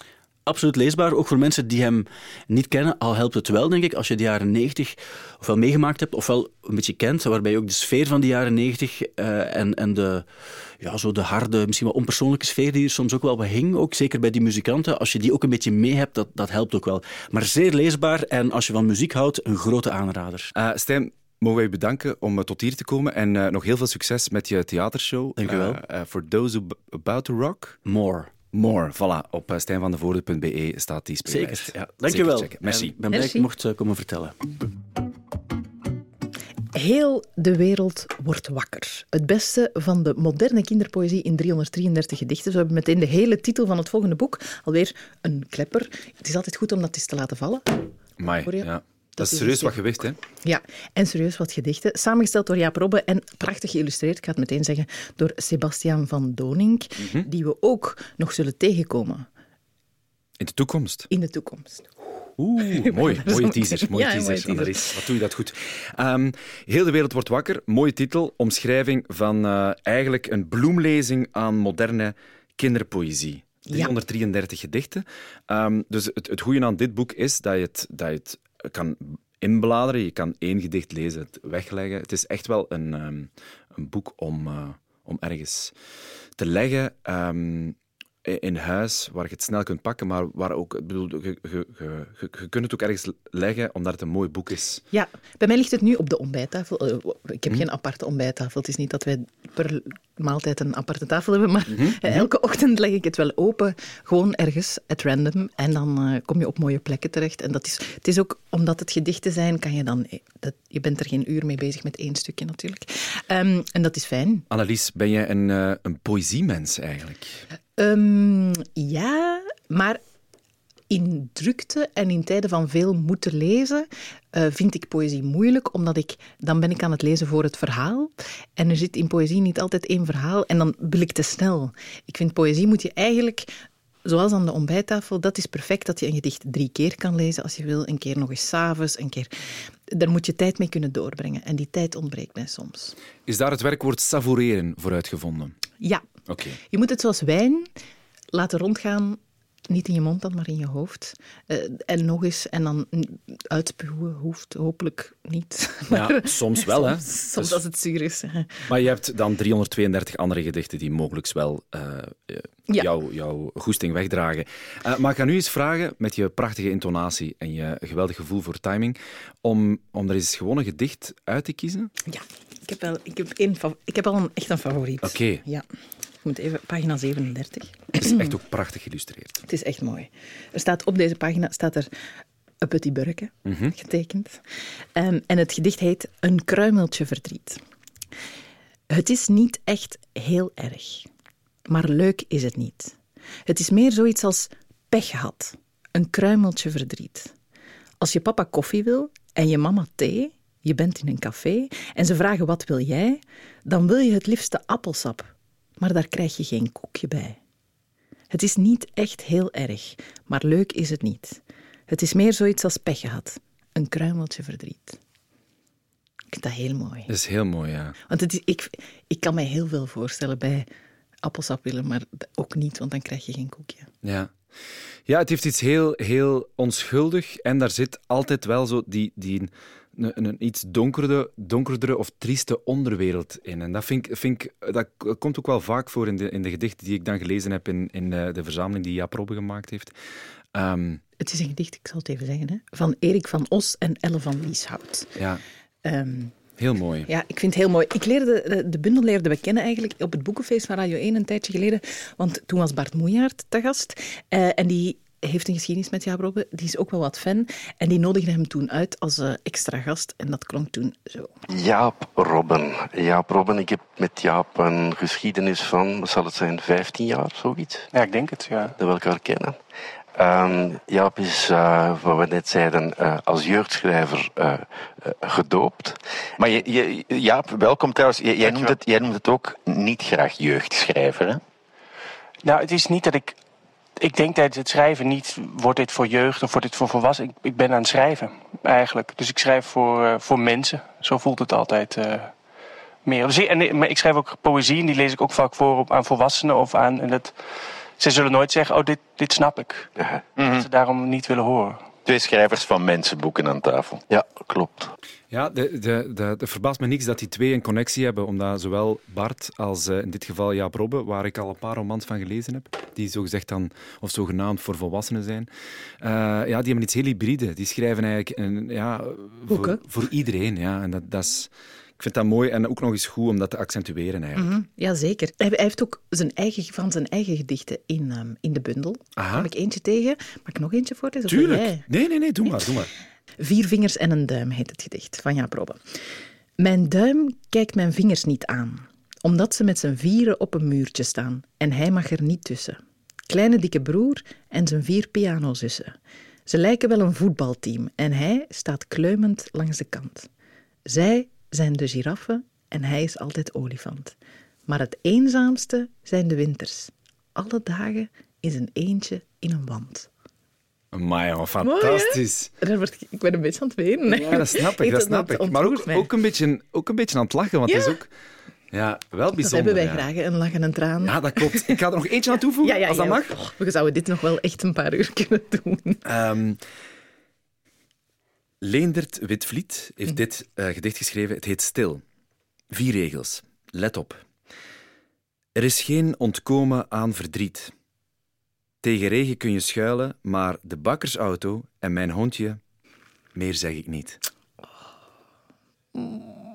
Absoluut leesbaar, ook voor mensen die hem niet kennen. Al helpt het wel, denk ik, als je de jaren 90 ofwel meegemaakt hebt, ofwel een beetje kent, waarbij je ook de sfeer van de jaren 90 uh, en, en de, ja, zo de harde, misschien wel onpersoonlijke sfeer die er soms ook wel wat hing, ook zeker bij die muzikanten, als je die ook een beetje mee hebt, dat, dat helpt ook wel. Maar zeer leesbaar en als je van muziek houdt, een grote aanrader. Uh, Stijn, mogen wij bedanken om uh, tot hier te komen en uh, nog heel veel succes met je theatershow. Dank je wel. For those who about to rock. More. More, voilà. Op uh, stijnvandevoorde.be staat die speellijst. Zeker, ja. Dankjewel. Zeker Merci. Ik ben blij dat ik mocht uh, komen vertellen. Heel de wereld wordt wakker. Het beste van de moderne kinderpoëzie in 333 gedichten. We hebben meteen de hele titel van het volgende boek. Alweer een klepper. Het is altijd goed om dat eens te laten vallen. Mai, ja. Dat, is serieus wat gewicht, hè? Ja, en serieus wat gedichten. Samengesteld door Jaap Robbe en prachtig geïllustreerd, ik ga het meteen zeggen, door Sebastian van Donink, mm -hmm. die we ook nog zullen tegenkomen. In de toekomst? In de toekomst. Oeh, mooi. Mooie teaser. Mooie ja, teaser, Annelies. Wat doe je dat goed. Um, heel de wereld wordt wakker. Mooie titel. Omschrijving van uh, eigenlijk een bloemlezing aan moderne kinderpoëzie. 333 ja. gedichten. Um, dus het, het goede aan dit boek is dat je het, dat je het kan inbladeren. Je kan één gedicht lezen, het wegleggen. Het is echt wel een, um, een boek om, uh, om ergens te leggen. Um, in huis, waar je het snel kunt pakken, maar waar ook, ik bedoel, je, je, je, je kunt het ook ergens leggen, omdat het een mooi boek is. Ja, bij mij ligt het nu op de ontbijttafel. Uh, ik heb geen aparte ontbijttafel. Het is niet dat wij per maaltijd een aparte tafel hebben, maar hm. elke ochtend leg ik het wel open, gewoon ergens, at random, en dan uh, kom je op mooie plekken terecht. En dat is, het is ook, omdat het gedichten zijn, kan je dan, dat, je bent er geen uur mee bezig met één stukje natuurlijk. Um, en dat is fijn. Annelies, ben jij een, een poëziemens eigenlijk? Um, ja, maar in drukte en in tijden van veel moeten lezen, uh, vind ik poëzie moeilijk, omdat ik, dan ben ik aan het lezen voor het verhaal. En er zit in poëzie niet altijd één verhaal en dan wil ik te snel. Ik vind poëzie moet je eigenlijk zoals aan de ontbijttafel, dat is perfect dat je een gedicht drie keer kan lezen als je wil. Een keer nog eens s'avonds, een keer... Daar moet je tijd mee kunnen doorbrengen. En die tijd ontbreekt mij soms. Is daar het werkwoord savoureren voor uitgevonden? Ja. Oké. Je moet het zoals wijn laten rondgaan niet in je mond dan, maar in je hoofd. Uh, en nog eens, en dan uitspuwen hoeft hopelijk niet. Maar ja, soms wel, hè? Soms, soms dus, als het zuur is. Maar je hebt dan 332 andere gedichten die mogelijk wel uh, ja. jouw, jouw goesting wegdragen. Uh, maar ik ga nu eens vragen, met je prachtige intonatie en je geweldig gevoel voor timing, om, om er eens gewoon een gedicht uit te kiezen? Ja, ik heb, wel, ik heb, een, ik heb al een, echt een favoriet. Oké. Okay. Ja. Ik moet even, pagina 37. Het is echt ook prachtig geïllustreerd. Het is echt mooi. Er staat op deze pagina staat er een petit burke mm -hmm. getekend. Um, en het gedicht heet Een kruimeltje verdriet. Het is niet echt heel erg, maar leuk is het niet. Het is meer zoiets als pech gehad, een kruimeltje verdriet. Als je papa koffie wil en je mama thee, je bent in een café en ze vragen wat wil jij, dan wil je het liefste appelsap maar daar krijg je geen koekje bij. Het is niet echt heel erg, maar leuk is het niet. Het is meer zoiets als pech gehad. Een kruimeltje verdriet. Ik vind dat heel mooi. Dat is heel mooi, ja. Want het is, ik, ik kan mij heel veel voorstellen bij appelsap willen, maar ook niet, want dan krijg je geen koekje. Ja. Ja, het heeft iets heel, heel onschuldig en daar zit altijd wel zo die, die een, een, iets donkerdere, donkerdere of trieste onderwereld in. En dat, vind ik, vind ik, dat komt ook wel vaak voor in de, in de gedichten die ik dan gelezen heb in, in de, de verzameling die Jaap Robbe gemaakt heeft. Um, het is een gedicht, ik zal het even zeggen, hè, van Erik van Os en Elle van Lieshout. Ja. Um, Heel mooi. Ja, ik vind het heel mooi. Ik leerde, de, de bundel leerden we kennen eigenlijk op het boekenfeest van Radio 1 een tijdje geleden. Want toen was Bart Moejaert te gast. Uh, en die heeft een geschiedenis met Jaap Robbe. Die is ook wel wat fan. En die nodigde hem toen uit als uh, extra gast. En dat klonk toen zo. Jaap Robben. Jaap Robben, ik heb met Jaap een geschiedenis van, wat zal het zijn, 15 jaar, zoiets? Ja, ik denk het, ja. Dat we elkaar kennen. Uh, Jaap is, uh, wat we net zeiden, uh, als jeugdschrijver gedoopt. Maar je, je, Jaap, welkom trouwens. Jij noemt, het, jij noemt het ook niet graag jeugdschrijver, hè? Nou, het is niet dat ik... Ik denk tijdens het schrijven niet, wordt dit voor jeugd of wordt dit voor volwassenen? Ik, ik ben aan het schrijven, eigenlijk. Dus ik schrijf voor, voor mensen. Zo voelt het altijd meer. Dus, en, maar ik schrijf ook poëzie en die lees ik ook vaak voor op, aan volwassenen of aan... En dat, ze zullen nooit zeggen, oh, dit, dit snap ik. Ja. Dat ze daarom niet willen horen. Twee schrijvers van mensenboeken aan tafel. Ja, klopt. Ja, de, de, de, de verbaast me niks dat die twee een connectie hebben, omdat zowel Bart als uh, in dit geval Jaap Robbe, waar ik al een paar romans van gelezen heb, die zogezegd dan, of zogenaamd voor volwassenen zijn, uh, ja, die hebben iets heel hybride. Die schrijven eigenlijk een, ja, voor, voor, iedereen. Ja, en dat, dat is ik vind dat mooi en ook nog eens goed om dat te accentueren eigenlijk. Mm Jazeker. Hij, hij, heeft ook zijn eigen, van zijn eigen gedichten in, um, in de bundel. Daar heb ik eentje tegen. Mag ik nog eentje voor voorlezen? Tuurlijk. Nee, nee, nee, doe maar, doe maar. Vier vingers en een duim heet het gedicht van Jaap Robbe. Mijn duim kijkt mijn vingers niet aan, omdat ze met zijn vieren op een muurtje staan en hij mag er niet tussen. Kleine dikke broer en zijn vier pianozussen. Ze lijken wel een voetbalteam en hij staat kleumend langs de kant. Zij zijn de giraffen en hij is altijd olifant. Maar het eenzaamste zijn de winters. Alle dagen is een eentje in een wand. Maar fantastisch. Mooi, ik ben een beetje aan het wenen. Ja, dat snap ik, dat snap ik. Maar ook, ook, een beetje, ook een beetje aan het lachen, want het is ook... Ja, wel bijzonder. Dat hebben wij ja. graag, een lach en een traan. Ja, dat klopt. Ik ga er nog eentje aan toevoegen, ja, als dat mag. Oh, we zouden dit nog wel echt een paar uur kunnen doen. Um, Leendert Witvliet heeft hm. dit uh, gedicht geschreven. Het heet Stil. Vier regels. Let op. Er is geen ontkomen aan verdriet. Tegen regen kun je schuilen, maar de bakkersauto en mijn hondje, meer zeg ik niet.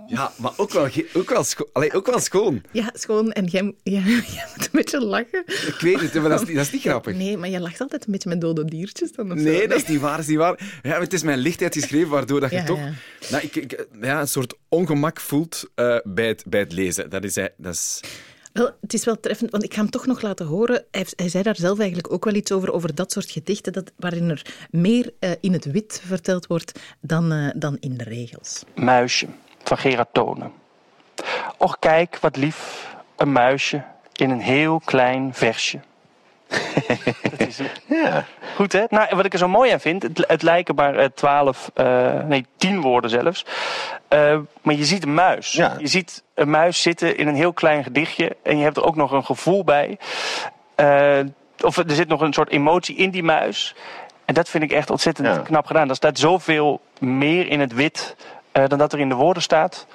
Ja, maar ook wel, ook wel, scho Allee, ook wel schoon. Ja, schoon. En jij, jij, jij, moet een beetje lachen. Ik weet het, maar dat is, niet, dat is niet grappig. Nee, maar je lacht altijd een beetje met dode diertjes dan of Nee, dat is niet waar. Dat is niet waar. Ja, het is mijn lichtheid geschreven, waardoor dat je toch Nou, ik, ik, ja, een soort ongemak voelt uh, bij, het, bij het lezen. Dat is... Dat is wel, het is wel treffend, want ik ga hem toch nog laten horen. Hij, hij zei daar zelf eigenlijk ook wel iets over, over dat soort gedichten, dat, waarin er meer uh, in het wit verteld wordt dan, uh, dan in de regels. Muisje van Gerard Tonen. Och kijk, wat lief, een muisje in een heel klein versje. dat is het. Ja. Goed hè? Nou, wat ik er zo mooi aan vind, het, het lijken maar uh, twaalf, uh, nee tien woorden zelfs. Uh, maar je ziet een muis. Ja. Je ziet een muis zitten in een heel klein gedichtje en je hebt er ook nog een gevoel bij. of er zit nog een soort emotie in die muis. En dat vind ik echt ontzettend ja. knap gedaan. Er staat zoveel meer in het wit dan dat er in de woorden staat.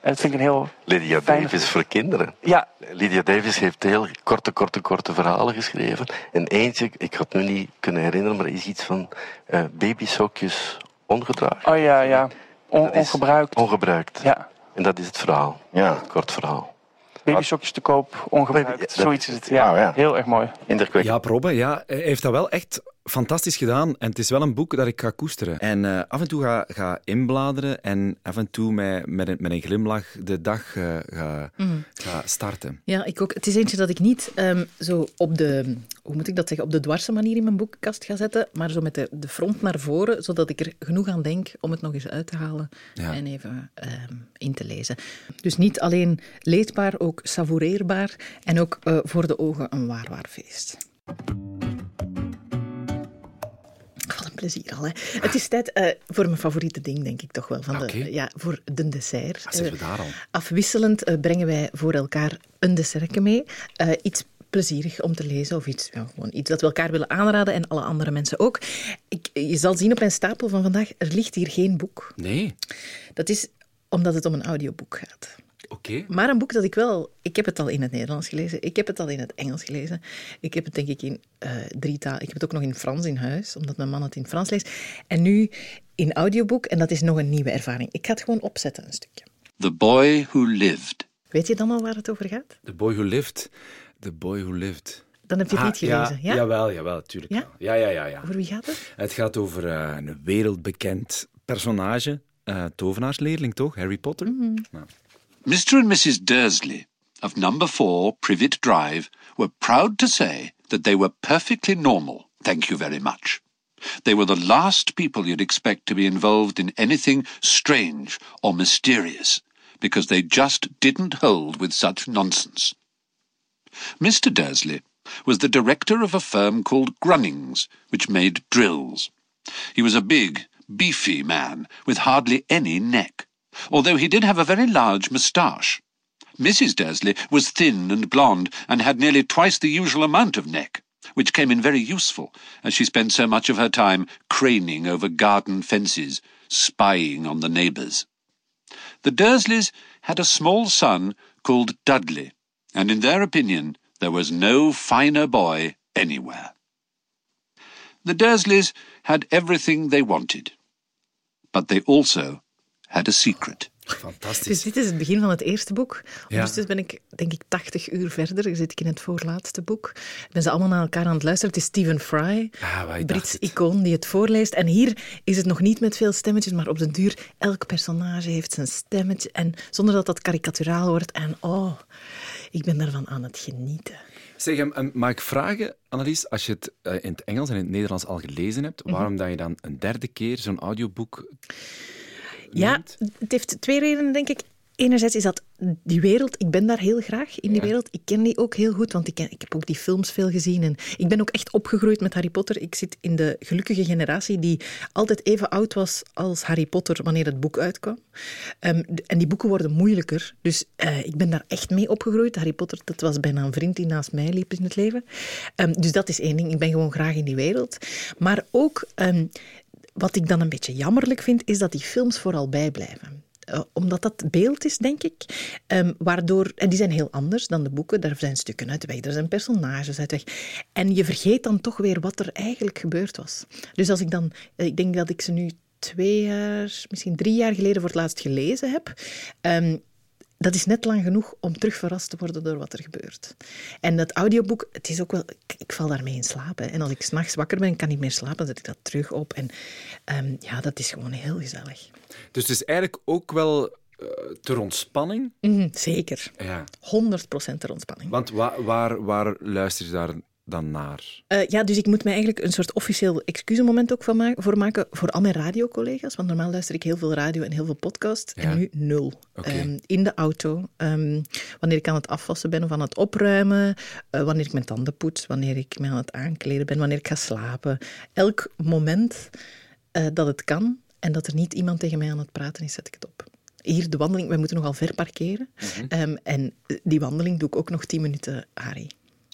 En dat vind ik een heel. Lydia Davis voor kinderen. Ja. Lydia Davis heeft heel korte, korte, korte verhalen geschreven. En eentje, ik had het nu niet kunnen herinneren, maar is iets van uh, babysokjes ongedragen. Oh ja, ja. ongebruikt. Ongebruikt. Ja. En dat is het verhaal. Ja. Het kort verhaal. Babysokjes te koop, ongebruikt. Zoiets is het. Ja, ja. Heel erg mooi. Ja, Robbe, ja, heeft dat wel echt fantastisch gedaan. En het is wel een boek dat ik ga koesteren. En uh, af en toe ga, ga inbladeren en af en toe met, met, een, met een glimlach de dag uh, ga, mm. ga, starten. Ja, ik ook. Het is eentje dat ik niet um, zo op de, hoe moet ik dat zeggen, op de dwarse manier in mijn boekenkast ga zetten, maar zo met de, de front naar voren, zodat ik er genoeg aan denk om het nog eens uit te halen ja. en even um, in te lezen. Dus niet alleen leesbaar, ook savoureerbaar en ook uh, voor de ogen een waar, waar feest. Plezier al. Hè. Het is tijd uh, voor mijn favoriete ding, denk ik toch wel. Van okay. de, ja, voor de dessert. Zitten we daar al? Afwisselend uh, brengen wij voor elkaar een dessertje mee. Iets plezierig om te lezen of iets, ja, gewoon iets dat we elkaar willen aanraden en alle andere mensen ook. Ik, je zal zien op mijn stapel van vandaag, er ligt hier geen boek. Nee. Dat is omdat het om een audioboek gaat. Okay. Maar een boek dat ik wel... Ik heb het al in het Nederlands gelezen. Ik heb het al in het Engels gelezen. Ik heb het denk ik in uh, drie talen... Ik heb het ook nog in Frans in huis, omdat mijn man het in Frans leest. En nu in audioboek, en dat is nog een nieuwe ervaring. Ik ga het gewoon opzetten, een stukje. The Boy Who Lived. Weet je dan al waar het over gaat? The Boy Who Lived. The Boy Who Lived. Dan heb je het ah, niet gelezen, ja? ja? Jawel, jawel, tuurlijk. Ja? Ja, ja, ja, ja. Over wie gaat het? Het gaat over uh, een wereldbekend personage. Uh, tovenaarsleerling, toch? Harry Potter. Mm -hmm. nou. Mr. and Mrs. Dursley of number 4 Privet Drive were proud to say that they were perfectly normal thank you very much. They were the last people you'd expect to be involved in anything strange or mysterious, because they just didn't hold with such nonsense. Mr. Dursley was the director of a firm called Grunnings, which made drills. He was a big, beefy man with hardly any neck, although he did have a very large moustache. Mrs. Dursley was thin and blonde and had nearly twice the usual amount of neck, which came in very useful, as she spent so much of her time craning over garden fences, spying on the neighbours. The Dursleys had a small son called Dudley, and in their opinion there was no finer boy anywhere. The Dursleys had everything they wanted, but they also had a secret. Fantastisch. Dus dit is het begin van het eerste boek. Ja. Ondertussen ben ik, denk ik, 80 uur verder. Dan zit ik in het voorlaatste boek. Ik ben ze allemaal naar elkaar aan het luisteren. Het is Stephen Fry, Ah, Brits icoon, die het voorleest. En hier is het nog niet met veel stemmetjes, maar op den duur, elk personage heeft zijn stemmetje. En zonder dat dat karikaturaal wordt. En oh, ik ben daarvan aan het genieten. Zeg, em, mag ik vragen, Annelies, als je het eh, in het Engels en in het Nederlands al gelezen hebt, Mhm. waarom dat je dan een derde keer zo'n audioboek Ja, het heeft twee redenen, denk ik. Enerzijds is dat die wereld, ik ben daar heel graag in die wereld. Ik ken die ook heel goed, want ik, ken, ik heb ook die films veel gezien. En ik ben ook echt opgegroeid met Harry Potter. Ik zit in de gelukkige generatie die altijd even oud was als Harry Potter wanneer het boek uitkwam. Ehm, en die boeken worden moeilijker. Dus eh, ik ben daar echt mee opgegroeid. Harry Potter, dat was bijna een vriend die naast mij liep in het leven. Ehm, dus dat is één ding. Ik ben gewoon graag in die wereld. Maar ook... ehm, wat ik dan een beetje jammerlijk vind, is dat die films vooral bijblijven. Eh, omdat dat beeld is, denk ik, ehm, waardoor... En die zijn heel anders dan de boeken. Daar zijn stukken uit weg, er zijn personages uit weg. En je vergeet dan toch weer wat er eigenlijk gebeurd was. Dus als ik dan... Ik denk dat ik ze nu twee jaar, misschien drie jaar geleden voor het laatst gelezen heb. Ehm, dat is net lang genoeg om terug verrast te worden door wat er gebeurt. En dat audioboek, het is ook wel... Ik, ik val daarmee in slaap. Hè. En als ik s'nachts wakker ben en kan niet meer slapen, dan zet ik dat terug op. En ehm, ja, dat is gewoon heel gezellig. Dus het is eigenlijk ook wel eh, ter ontspanning. Mhm, zeker. Ja. 100% ter ontspanning. Want wa- waar, waar luister je daar dan naar? Eh, ja, dus ik moet mij eigenlijk een soort officieel excusemoment ook van ma- voor maken voor al mijn radiocollega's. Want normaal luister ik heel veel radio en heel veel podcast. Ja. En nu nul. Ehm, in de auto, ehm, wanneer ik aan het afwassen ben of aan het opruimen, eh, wanneer ik mijn tanden poets, wanneer ik me aan het aankleden ben, wanneer ik ga slapen. Elk moment eh, dat het kan en dat er niet iemand tegen mij aan het praten is, zet ik het op. Hier de wandeling, wij moeten nogal ver parkeren. Ehm, en die wandeling doe ik ook nog 10 minuten, Harry.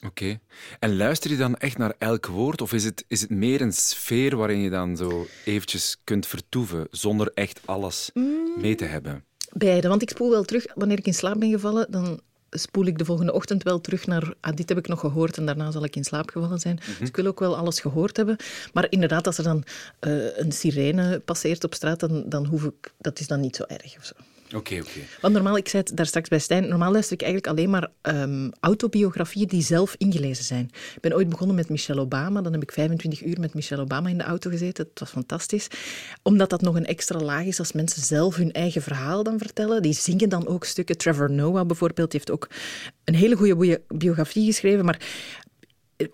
Oké. En luister je dan echt naar elk woord? Of is het, is het meer een sfeer waarin je dan zo eventjes kunt vertoeven, zonder echt alles mee te hebben? Beide, want ik spoel wel terug. Wanneer ik in slaap ben gevallen, dan spoel ik de volgende ochtend wel terug naar... Ah, dit heb ik nog gehoord en daarna zal ik in slaap gevallen zijn. Dus ik wil ook wel alles gehoord hebben. Maar inderdaad, als er dan eh, een sirene passeert op straat, dan, dan hoef ik... Dat is dan niet zo erg of zo. Oké, oké. Want normaal, ik zei het daar straks bij Stijn, normaal luister ik eigenlijk alleen maar ehm, autobiografieën die zelf ingelezen zijn. Ik ben ooit begonnen met Michelle Obama. Dan heb ik 25 uur met Michelle Obama in de auto gezeten. Het was fantastisch. Omdat dat nog een extra laag is als mensen zelf hun eigen verhaal dan vertellen. Die zingen dan ook stukken. Trevor Noah bijvoorbeeld heeft ook een hele goede biografie geschreven. Maar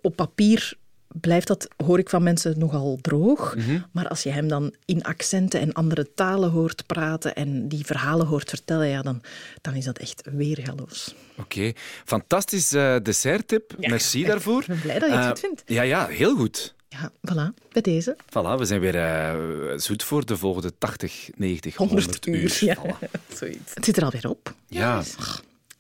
op papier blijft dat, hoor ik van mensen, nogal droog. Maar als je hem dan in accenten en andere talen hoort praten en die verhalen hoort vertellen, ja, dan, dan is dat echt weergaloos. Oké. Fantastisch eh, desserttip. Merci daarvoor. Ik ben blij dat je het Eh, goed vindt. Ja, ja, heel goed. Ja, voilà, bij deze. Voilà, we zijn weer eh, zoet voor de volgende 80, 90, 100, 100 uur. Ja, zoiets. Het zit er alweer op. Ja,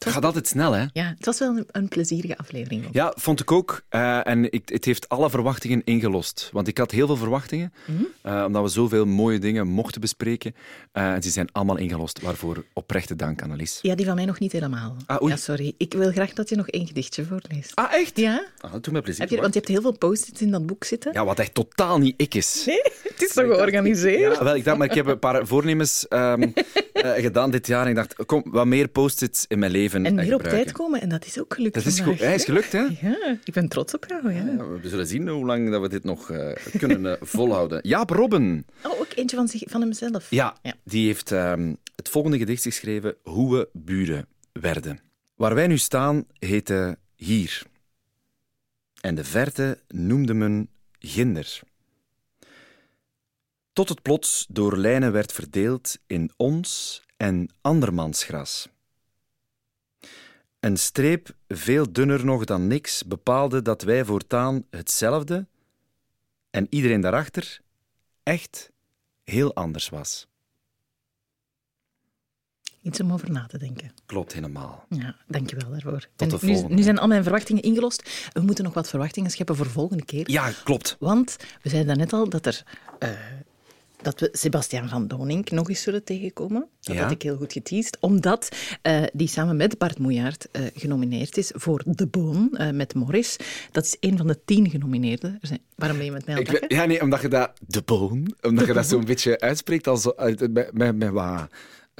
het gaat altijd snel, hè? Ja, het was wel een, een plezierige aflevering. ook. Ja, vond ik ook. Eh, en ik, het heeft alle verwachtingen ingelost. Want ik had heel veel verwachtingen, Mhm. eh, omdat we zoveel mooie dingen mochten bespreken. Eh, en die zijn allemaal ingelost. Waarvoor oprechte dank, Annelies. Ja, die van mij nog niet helemaal. Ah. Ja, sorry. Ik wil graag dat je nog één gedichtje voorleest. Ah, echt? Ja? Ah, dat doet mij plezier. Heb je, want je hebt heel veel post-its in dat boek zitten. Ja, wat echt totaal niet ik is. Nee, het is zo georganiseerd. Ja, wel, ik dacht, maar ik heb een paar voornemens ehm, eh, gedaan dit jaar. En ik dacht, kom, wat meer post-its in mijn leven En meer op tijd komen, en dat is ook gelukt Dat is, vandaag, goed. Hij is gelukt, hè? Ja, ik ben trots op jou. Ja. Ja, we zullen zien hoe lang dat we dit nog eh, kunnen eh, volhouden. Jaap Robben. Oh, ook eentje van, zich, van hemzelf. Ja, Ja. die heeft ehm, het volgende gedicht geschreven, Hoe we buren werden. Waar wij nu staan, heette Hier. En de verte noemde men ginder. Tot het plots door lijnen werd verdeeld in ons en andermans gras. Een streep, veel dunner nog dan niks, bepaalde dat wij voortaan hetzelfde en iedereen daarachter echt heel anders was. Iets om over na te denken. Klopt helemaal. Ja, dankjewel daarvoor. Tot de En nu, volgende. nu zijn al mijn verwachtingen ingelost. We moeten nog wat verwachtingen scheppen voor volgende keer. Ja, klopt. Want we zeiden net al dat er... eh, dat we Sebastiaan van Donink nog eens zullen tegenkomen. Dat Ja. had ik heel goed geteased. Omdat eh, die samen met Bart Moejaert eh, genomineerd is voor De Boon eh, met Morris. Dat is een van de tien genomineerden. Er zijn, waarom ben je met mij aan het ja, nee, omdat je dat... De boon. Omdat je dat zo'n beetje uitspreekt als, met, met, met wat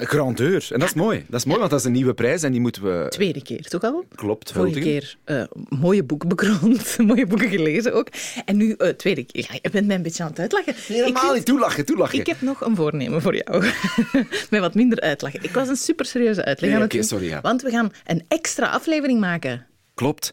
grandeur. En dat is mooi. Dat is mooi, want dat is een nieuwe prijs en die moeten we... Tweede keer, toch al? Klopt, Vorige keer eh, mooie boeken bekroond, mooie boeken gelezen ook. En nu eh, tweede keer. Ja, je bent mij een beetje aan het uitlachen. Helemaal Ik vind- niet. Toelachen, toelachen. Ik heb nog een voornemen voor jou. Met wat minder uitlachen. Ik was een super serieuze uitleg Nee, aan het sorry, ja. Want we gaan een extra aflevering maken. Klopt.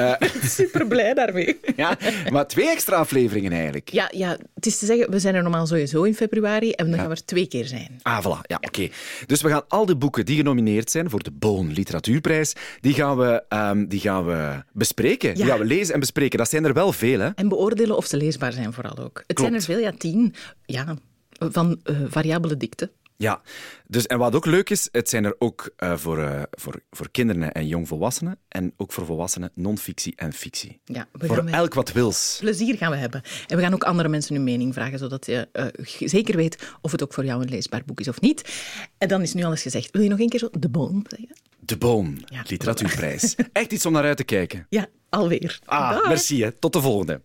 Super blij daarmee. ja, maar twee extra afleveringen eigenlijk. Ja, ja, het is te zeggen, we zijn er normaal sowieso in februari en dan gaan we er twee keer zijn. Ah, voilà. Ja, oké. Dus we gaan al de boeken die genomineerd zijn voor de Boon Literatuurprijs, die gaan we, ehm, die gaan we bespreken. Die Ja. gaan we lezen en bespreken. Dat zijn er wel veel, hè? En beoordelen of ze leesbaar zijn vooral ook. Het zijn er veel, ja, tien. Ja, van eh, variabele dikte. Ja. Dus, en wat ook leuk is, het zijn er ook eh, voor, eh, voor, voor kinderen en jongvolwassenen en ook voor volwassenen non-fictie en fictie. Ja, we Voor elk wat wils. plezier gaan we hebben. En we gaan ook andere mensen hun mening vragen, zodat je eh, zeker weet of het ook voor jou een leesbaar boek is of niet. En dan is nu alles gezegd. Wil je nog een keer zo de boom zeggen? De Boon Ja, Literatuurprijs. Echt iets om naar uit te kijken. Ja, alweer. Ah, Dag. merci. Hè. Tot de volgende.